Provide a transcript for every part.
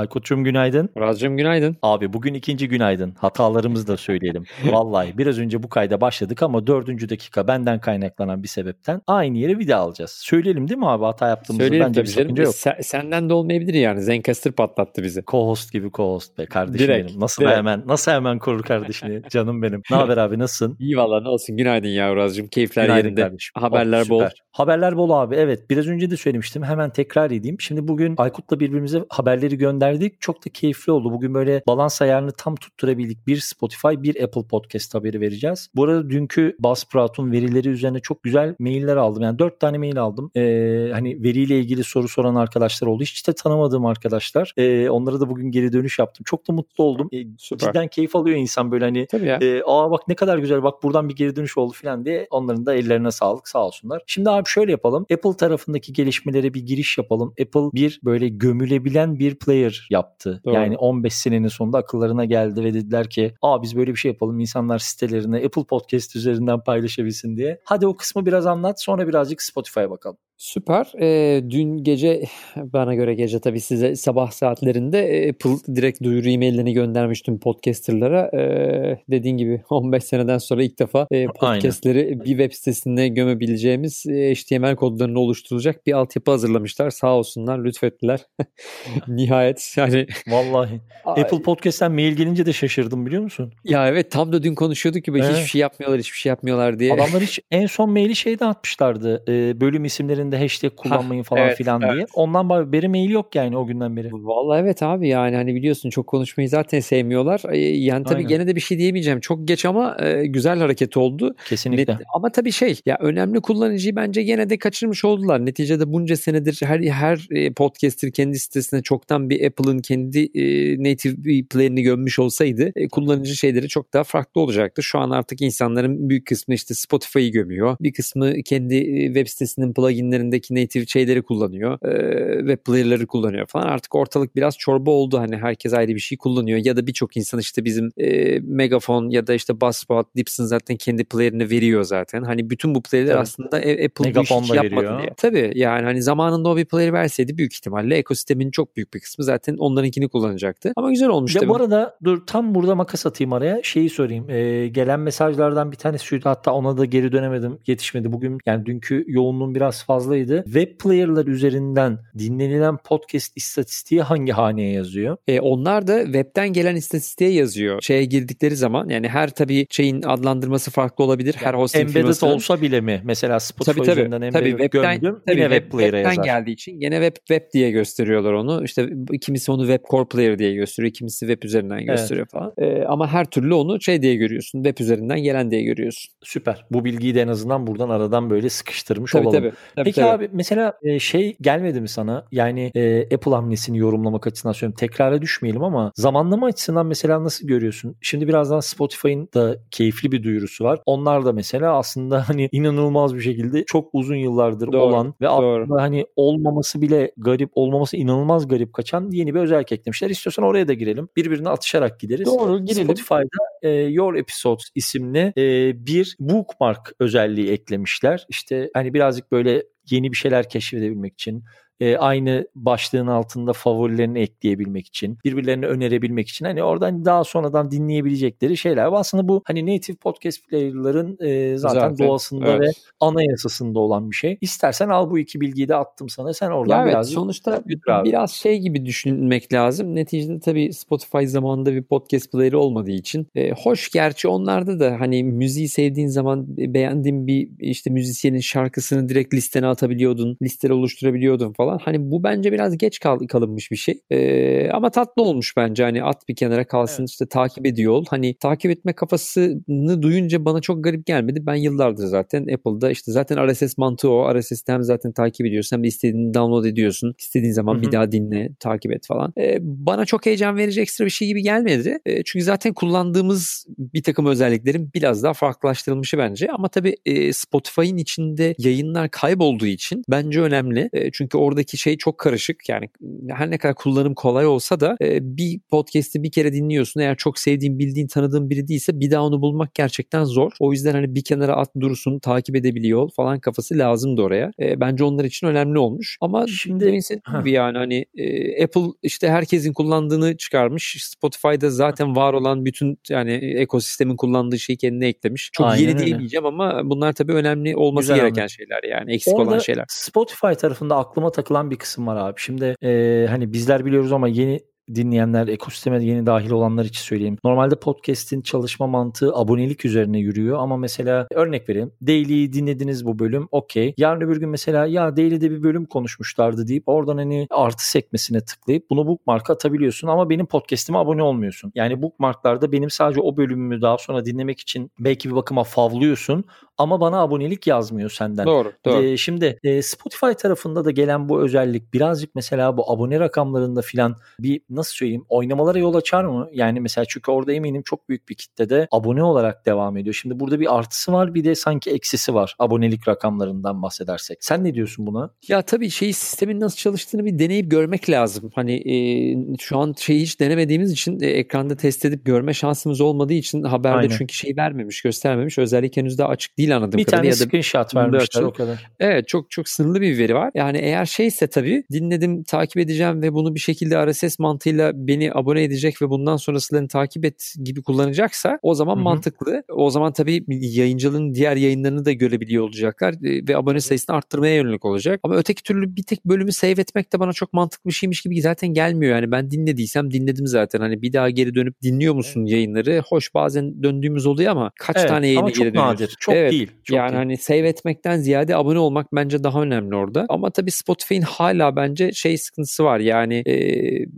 Aykut'cum günaydın. Murat'cığım günaydın. Abi bugün ikinci günaydın. Hatalarımızı da söyleyelim. Vallahi biraz önce bu kayda başladık ama dördüncü dakika benden kaynaklanan bir sebepten aynı yere video alacağız. Söyleyelim değil mi abi hata yaptığımızı? Söyleyelim Bence tabii sakınca yok. Sen, senden de olmayabilir yani. Zencaster patlattı bizi. Co-host gibi co-host be kardeşim Direkt, benim. Nasıl direkt. hemen nasıl hemen korur kardeşini canım benim. Ne haber abi nasılsın? İyi valla ne olsun. Günaydın ya Murat'cığım. Keyifler Günaydın yerinde. kardeşim. Haberler Oh, bol. Haberler bol abi. Evet biraz önce de söylemiştim. Hemen tekrar edeyim. Şimdi bugün Aykut'la birbirimize haberleri gönderdik. Çok da keyifli oldu. Bugün böyle balans ayarını tam tutturabildik. Bir Spotify, bir Apple Podcast haberi vereceğiz. Bu arada dünkü Buzzsprout'un verileri üzerine çok güzel mailler aldım. Yani dört tane mail aldım. Ee, hani veriyle ilgili soru soran arkadaşlar oldu. Hiç de tanımadığım arkadaşlar. Ee, onlara da bugün geri dönüş yaptım. Çok da mutlu oldum. Ee, Süper. cidden keyif alıyor insan böyle hani Tabii ya. e, aa bak ne kadar güzel bak buradan bir geri dönüş oldu falan diye onların da ellerine sağlık sağ olsunlar. Şimdi abi şöyle yapalım. Apple tarafındaki gelişmelere bir giriş yapalım. Apple bir böyle gömülebilen bir player yaptı. Doğru. Yani 15 senenin sonunda akıllarına geldi ve dediler ki aa biz böyle bir şey yapalım insanlar sitelerine Apple Podcast üzerinden paylaşabilsin diye. Hadi o kısmı biraz anlat sonra birazcık Spotify'a bakalım. Süper. Ee, dün gece bana göre gece tabii size sabah saatlerinde e, Apple direkt duyuru e-maillerini göndermiştim podcasterlara. Ee, dediğin gibi 15 seneden sonra ilk defa e, podcastleri bir web sitesinde gömebileceğimiz e, HTML kodlarını oluşturulacak bir altyapı hazırlamışlar. Sağ olsunlar lütfettiler. Nihayet yani Vallahi. Apple Podcast'ten mail gelince de şaşırdım biliyor musun? ya evet tam da dün konuşuyorduk ki Evet. hiçbir şey yapmıyorlar hiçbir şey yapmıyorlar diye. Adamlar hiç en son maili şeyde atmışlardı. e, bölüm isimlerinde hashtag kullanmayın falan evet, filan evet. diye. Ondan beri mail yok yani o günden beri. Vallahi evet abi yani hani biliyorsun çok konuşmayı zaten sevmiyorlar. Yani tabii Aynen. gene de bir şey diyemeyeceğim. Çok geç ama e, güzel hareket oldu. Kesinlikle. Net- ama tabii şey ya önemli kullanıcıyı bence gene de kaçırmış oldular. Neticede bunca senedir her her e, podcaster kendi sitesine çoktan bir Apple'ın kendi e, native bir player'ini gömmüş olsaydı e, kullanıcı şeyleri çok daha farklı olacaktı. Şu an artık insanların büyük kısmı işte Spotify'ı gömüyor. Bir kısmı kendi e, web sitesinin pluginlerindeki native şeyleri kullanıyor. E, web player'ları kullanıyor falan. Artık ortalık biraz çorba oldu. Hani herkes ayrı bir şey kullanıyor. Ya da birçok insan işte bizim e, Megaphone ya da işte Buzzsprout, Dipson zaten kendi player'ını veriyor zaten. Hani bütün bu player'ler Tabii. aslında e, Apple bu işi yapmadı veriyor. diye. Tabii yani hani zamanında o bir player verseydi büyük ihtimalle ekosistemin çok büyük bir kısmı zaten onlarınkini kullanacaktı. Ama güzel olmuş Ya tabii. bu arada dur tam burada makas atayım araya. Şeyi sorayım. Ee, gelen mesajlardan bir tanesi şuydu. Hatta ona da geri dönemedim. Yetişmedi. Bugün yani dünkü yoğunluğum biraz fazlaydı. Web player'lar üzerinden dinlenilen podcast istatistiği hangi haneye yazıyor? E, onlar da webten gelen istatistiğe yazıyor. Şeye girdikleri zaman yani her tabii şeyin adlandırması farklı olabilir. Her hosting Embedded firmasının. olsa bile mi? Mesela Spotify Tabii tabii. üzerinden tabii webten, gömdüm. tabii yine web, player'a yazar. geldiği için gene web web diye gösteriyorlar onu. İşte kimisi onu web core player diye gösteriyor, kimisi web üzerinden gösteriyor falan. E, ama her türlü onu şey diye görüyorsun. Web üzerinden gelen diye görüyorsun. Süper. Bu bilgiyi de en azından buradan aradan böyle sıkıştırmış Tabii olalım. tabii. tabii, Peki tabii. abi mesela e, şey gelmedi mi sana? Yani e, Apple hamlesini yorumlamak açısından söylüyorum. Tekrara düşmeyelim ama zamanlama açısından mesela nasıl görüyorsun? Şimdi birazdan Spotify'ın da keyifli bir duyurusu var. Onlar da mesela aslında hani inanılmaz bir şekilde çok uzun yıllardır Doğru, olan ve doğru. aslında hani olmaması bile garip olmaması inanılmaz garip kaçan yeni bir özellik eklemişler. İstiyorsan oraya da girelim. Birbirine atışarak gideriz. Doğru girelim. Spotify'da e, Your Episodes isimli e, bir bookmark özelliği eklemişler. İşte hani birazcık böyle yeni bir şeyler keşfedebilmek için e, aynı başlığın altında favorilerini ekleyebilmek için, birbirlerini önerebilmek için hani oradan daha sonradan dinleyebilecekleri şeyler. Aslında bu hani native podcast player'ların e, zaten, Zaten, doğasında evet. ve anayasasında olan bir şey. İstersen al bu iki bilgiyi de attım sana. Sen oradan Ya evet birazcık sonuçta biraz şey gibi düşünmek lazım. Neticede tabii Spotify zamanında bir podcast player'ı olmadığı için e, hoş gerçi onlarda da hani müziği sevdiğin zaman e, beğendiğin bir işte müzisyenin şarkısını direkt listene atabiliyordun, listeler oluşturabiliyordun falan. Hani bu bence biraz geç kal- kalınmış bir şey. E, ama tatlı olmuş bence hani at bir kenara kalsın Evet. işte takip ediyor ol. Hani takip etme kafasını duyunca bana çok garip gelmedi. Ben yıllardır zaten Apple'da işte zaten RSS mantığı o. RSS'te hem zaten takip ediyorsun hem de istediğini download ediyorsun. İstediğin zaman Hı hı. bir daha dinle, takip et falan. Ee, bana çok heyecan verici ekstra bir şey gibi gelmedi. Ee, çünkü zaten kullandığımız bir takım özelliklerin biraz daha farklılaştırılmışı bence. Ama tabii e, Spotify'ın içinde yayınlar kaybolduğu için bence önemli. E, çünkü orada oradaki şey çok karışık. Yani her ne kadar kullanım kolay olsa da e, bir podcast'i bir kere dinliyorsun. Eğer çok sevdiğin, bildiğin, tanıdığın biri değilse bir daha onu bulmak gerçekten zor. O yüzden hani bir kenara at dursun, takip edebiliyor falan kafası lazımdı oraya. E, bence onlar için önemli olmuş. Ama şimdi demin gibi yani hani e, Apple işte herkesin kullandığını çıkarmış. Spotify'da zaten var olan bütün yani ekosistemin kullandığı şeyi kendine eklemiş. Çok Aynen yeni öyle. diyemeyeceğim ama bunlar tabii önemli olması Güzel gereken abi. şeyler yani eksik Orada olan şeyler. Spotify tarafında aklıma takılan bir kısım var abi. Şimdi e, hani bizler biliyoruz ama yeni dinleyenler, ekosisteme yeni dahil olanlar için söyleyeyim. Normalde podcast'in çalışma mantığı abonelik üzerine yürüyor ama mesela örnek vereyim. Daily'yi dinlediniz bu bölüm. Okey. Yarın öbür gün mesela ya Daily'de bir bölüm konuşmuşlardı deyip oradan hani artı sekmesine tıklayıp bunu bookmark atabiliyorsun ama benim podcast'ime abone olmuyorsun. Yani bookmarklarda benim sadece o bölümümü daha sonra dinlemek için belki bir bakıma favlıyorsun ama bana abonelik yazmıyor senden. Doğru, doğru. Ee, şimdi e, Spotify tarafında da gelen bu özellik birazcık mesela bu abone rakamlarında filan bir nasıl söyleyeyim oynamalara yol açar mı? Yani mesela çünkü orada eminim çok büyük bir kitlede abone olarak devam ediyor. Şimdi burada bir artısı var bir de sanki eksisi var abonelik rakamlarından bahsedersek. Sen ne diyorsun buna? Ya tabii şey sistemin nasıl çalıştığını bir deneyip görmek lazım. Hani e, şu an şeyi hiç denemediğimiz için e, ekranda test edip görme şansımız olmadığı için haberde Aynen. çünkü şey vermemiş, göstermemiş. Özellik henüz daha açık değil anladığım bir kadarıyla. Bir tane screenshot vermişler o kadar. Evet çok çok sınırlı bir veri var. Yani eğer şeyse tabii dinledim, takip edeceğim ve bunu bir şekilde RSS mantığıyla beni abone edecek ve bundan sonrasını takip et gibi kullanacaksa o zaman Hı-hı. mantıklı. O zaman tabii yayıncılığın diğer yayınlarını da görebiliyor olacaklar e, ve abone sayısını arttırmaya yönelik olacak. Ama öteki türlü bir tek bölümü save etmek de bana çok mantıklı bir şeymiş gibi zaten gelmiyor. Yani ben dinlediysem dinledim zaten. Hani bir daha geri dönüp dinliyor musun evet. yayınları? Hoş bazen döndüğümüz oluyor ama kaç evet, tane yayına geri dönüyoruz? Nadir. Çok evet, değil. Çok yani değil. hani save etmekten ziyade abone olmak bence daha önemli orada. Ama tabii Spotify'ın hala bence şey sıkıntısı var. Yani e,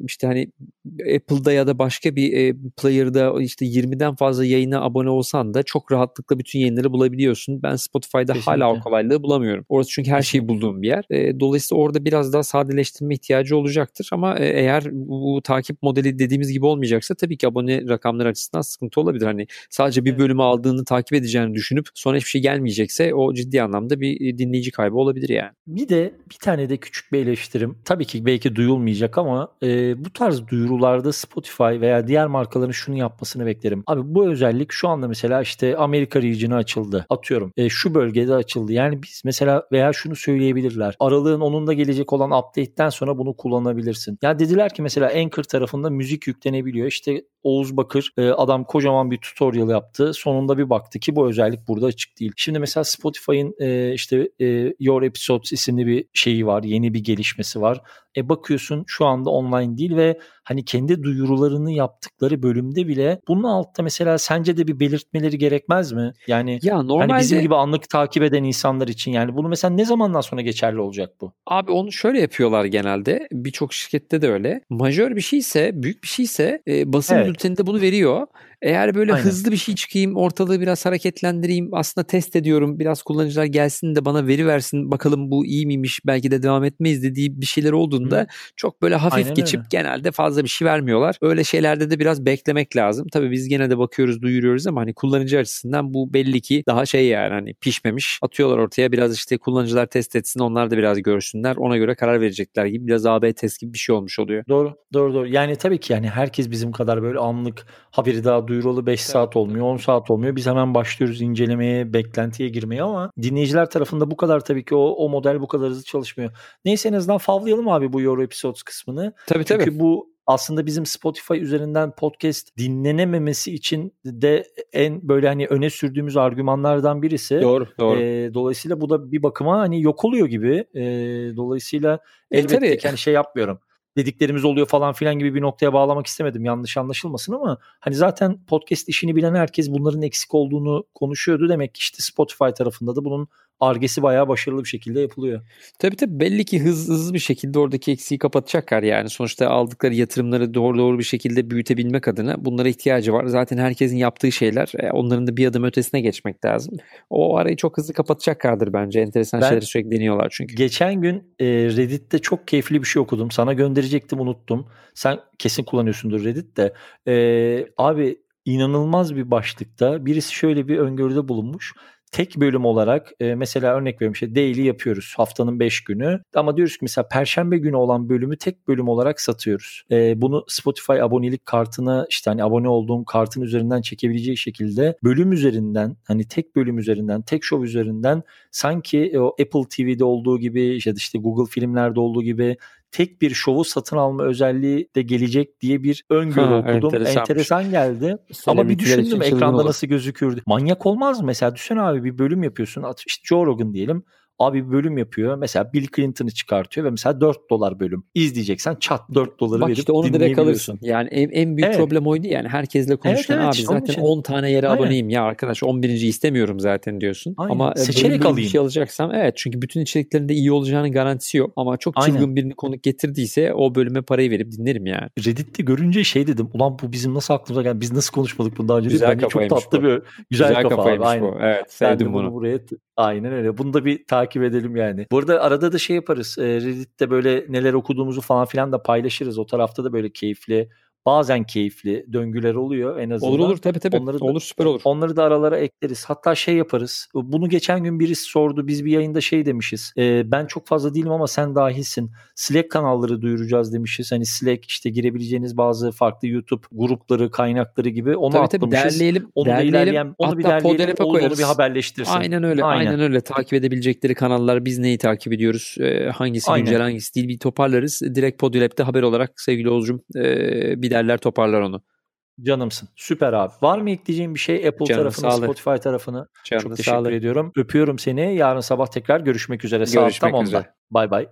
işte hani Apple'da ya da başka bir e, player'da işte 20'den fazla yayına abone olsan da çok rahatlıkla bütün yayınları bulabiliyorsun. Ben Spotify'da Kesinlikle. hala o kolaylığı bulamıyorum. Orası çünkü her şeyi bulduğum bir yer. E, dolayısıyla orada biraz daha sadeleştirme ihtiyacı olacaktır ama e, eğer bu, takip modeli dediğimiz gibi olmayacaksa tabii ki abone rakamları açısından sıkıntı olabilir. Hani sadece bir bölümü aldığını takip edeceğini düşünüp sonra hiçbir şey gelmeyecekse o ciddi anlamda bir dinleyici kaybı olabilir yani. Bir de bir tane de küçük bir eleştirim. Tabii ki belki duyulmayacak ama e, bu tarz duyurularda Spotify veya diğer markaların şunu yapmasını beklerim. Abi bu özellik şu anda mesela işte Amerika region'ı açıldı. Atıyorum e, şu bölgede açıldı. Yani biz mesela veya şunu söyleyebilirler. Aralığın onunda gelecek olan update'ten sonra bunu kullanabilirsin. Yani dediler ki mesela Anchor tarafında müzik yüklenebiliyor. İşte Oğuz Bakır e, adam kocaman bir tutorial yaptı. Sonunda bir baktı ki bu özellik burada açık değil. Şimdi mesela Spotify'ın e, işte e, Your Episodes isimli bir şeyi var. Yeni bir gelişmesi var. E bakıyorsun şu anda online değil ve hani kendi duyurularını yaptıkları bölümde bile bunun altta mesela sence de bir belirtmeleri gerekmez mi? Yani ya normalde, hani bizim gibi anlık takip eden insanlar için yani bunu mesela ne zamandan sonra geçerli olacak bu? Abi onu şöyle yapıyorlar genelde. Birçok şirkette de öyle. Majör bir şeyse, büyük bir şeyse e, basın evet. bülteninde bunu veriyor. Eğer böyle Aynen. hızlı bir şey çıkayım, ortalığı biraz hareketlendireyim, aslında test ediyorum, biraz kullanıcılar gelsin de bana veri versin, bakalım bu iyi miymiş, belki de devam etmeyiz dediği bir şeyler olduğunda Hı. çok böyle hafif Aynen geçip öyle. genelde fazla bir şey vermiyorlar. Öyle şeylerde de biraz beklemek lazım. Tabii biz gene de bakıyoruz, duyuruyoruz ama hani kullanıcı açısından bu belli ki daha şey yani hani pişmemiş. Atıyorlar ortaya biraz işte kullanıcılar test etsin, onlar da biraz görsünler. Ona göre karar verecekler gibi biraz AB test gibi bir şey olmuş oluyor. Doğru, doğru, doğru. Yani tabii ki yani herkes bizim kadar böyle anlık haberi daha duyurulu 5 saat olmuyor, 10 saat olmuyor. Biz hemen başlıyoruz incelemeye, beklentiye girmeye ama dinleyiciler tarafında bu kadar tabii ki o, o model bu kadar hızlı çalışmıyor. Neyse en azından favlayalım abi bu Euro Episodes kısmını. Tabii Çünkü tabii. bu aslında bizim Spotify üzerinden podcast dinlenememesi için de en böyle hani öne sürdüğümüz argümanlardan birisi. Doğru, doğru. E, dolayısıyla bu da bir bakıma hani yok oluyor gibi. E, dolayısıyla e, elbette tabii. ki hani şey yapmıyorum dediklerimiz oluyor falan filan gibi bir noktaya bağlamak istemedim. Yanlış anlaşılmasın ama hani zaten podcast işini bilen herkes bunların eksik olduğunu konuşuyordu. Demek ki işte Spotify tarafında da bunun argesi bayağı başarılı bir şekilde yapılıyor. Tabii tabii belli ki hız, hızlı bir şekilde oradaki eksiği kapatacaklar yani. Sonuçta aldıkları yatırımları doğru doğru bir şekilde büyütebilmek adına bunlara ihtiyacı var. Zaten herkesin yaptığı şeyler e, onların da bir adım ötesine geçmek lazım. O arayı çok hızlı kapatacaklardır bence. Enteresan ben şeyleri sürekli deniyorlar çünkü. Geçen gün e, Reddit'te çok keyifli bir şey okudum. Sana gönderecektim unuttum. Sen kesin kullanıyorsundur Reddit'te. E, abi inanılmaz bir başlıkta birisi şöyle bir öngörüde bulunmuş tek bölüm olarak e, mesela örnek veriyorum işte daily yapıyoruz haftanın 5 günü ama diyoruz ki mesela perşembe günü olan bölümü tek bölüm olarak satıyoruz. E, bunu Spotify abonelik kartını işte hani abone olduğum kartın üzerinden çekebileceği şekilde bölüm üzerinden hani tek bölüm üzerinden tek show üzerinden sanki o Apple TV'de olduğu gibi işte Google filmlerde olduğu gibi tek bir şovu satın alma özelliği de gelecek diye bir öngörü ha, okudum. Enteresan geldi. Ama bir düşündüm ekranda nasıl gözükürdü. Manyak olmaz mı? Mesela düşünsene abi bir bölüm yapıyorsun. İşte Joe Rogan diyelim. Abi bir bölüm yapıyor. Mesela Bill Clinton'ı çıkartıyor ve mesela 4 dolar bölüm. İzleyeceksen çat 4 doları Bak verip işte onu direkt alırsın. Yani en, en büyük evet. problem oydu yani herkesle konuşurken evet, evet, abi zaten için. 10 tane yere Aynen. aboneyim ya arkadaş 11. istemiyorum zaten diyorsun. Aynen. Ama e, seçerek alayım. Bir şey alacaksam evet çünkü bütün içeriklerinde iyi olacağını garantisi yok. Ama çok çılgın Aynen. birini konuk getirdiyse o bölüme parayı verip dinlerim yani. Reddit'te görünce şey dedim. Ulan bu bizim nasıl aklımıza geldi? Biz nasıl konuşmadık bundan önce? Güzel Bence çok tatlı bu. bir güzel, güzel kafa abi. Aynen. Bu. Evet sevdim bunu. bunu. Buraya Aynen öyle. Bunu da bir takip edelim yani. Bu arada da şey yaparız. Reddit'te böyle neler okuduğumuzu falan filan da paylaşırız. O tarafta da böyle keyifli bazen keyifli döngüler oluyor en azından. Olur olur tabii tabii. Onları da, olur süper olur. Onları da aralara ekleriz. Hatta şey yaparız. Bunu geçen gün birisi sordu. Biz bir yayında şey demişiz. E, ben çok fazla değilim ama sen dahilsin. Slack kanalları duyuracağız demişiz. Hani Slack işte girebileceğiniz bazı farklı YouTube grupları, kaynakları gibi onu tabii, atlamışız. Tabii derleyelim. Onu derleyelim. ilerleyen, onu Hatta bir derleyelim. Onu, onu bir haberleştirsin. Aynen öyle. Aynen. aynen öyle. Takip edebilecekleri kanallar biz neyi takip ediyoruz? E, hangisi aynen. güncel hangisi değil bir toparlarız. Direkt Podilab'de haber olarak sevgili Oğuzcum e, bir derler toparlar onu. Canımsın. Süper abi. Var mı ekleyeceğim bir şey Apple Canım, tarafını, sağlık. Spotify tarafını? Canım, Çok teşekkür sağlık. ediyorum. Öpüyorum seni. Yarın sabah tekrar görüşmek üzere. Görüşmek Saat tam üzere. Bay bay.